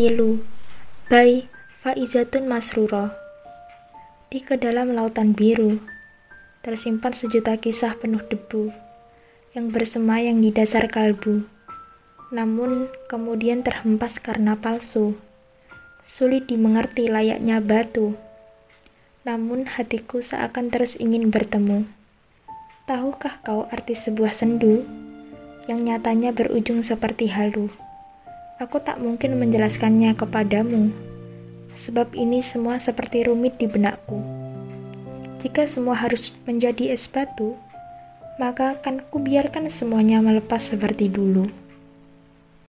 Pilu by Faizatun Masruro. Di ke dalam lautan biru tersimpan sejuta kisah penuh debu yang bersemayam di dasar kalbu. Namun kemudian terhempas karena palsu. Sulit dimengerti layaknya batu. Namun hatiku seakan terus ingin bertemu. Tahukah kau arti sebuah sendu yang nyatanya berujung seperti halu Aku tak mungkin menjelaskannya kepadamu, sebab ini semua seperti rumit di benakku. Jika semua harus menjadi es batu, maka akan kubiarkan semuanya melepas seperti dulu.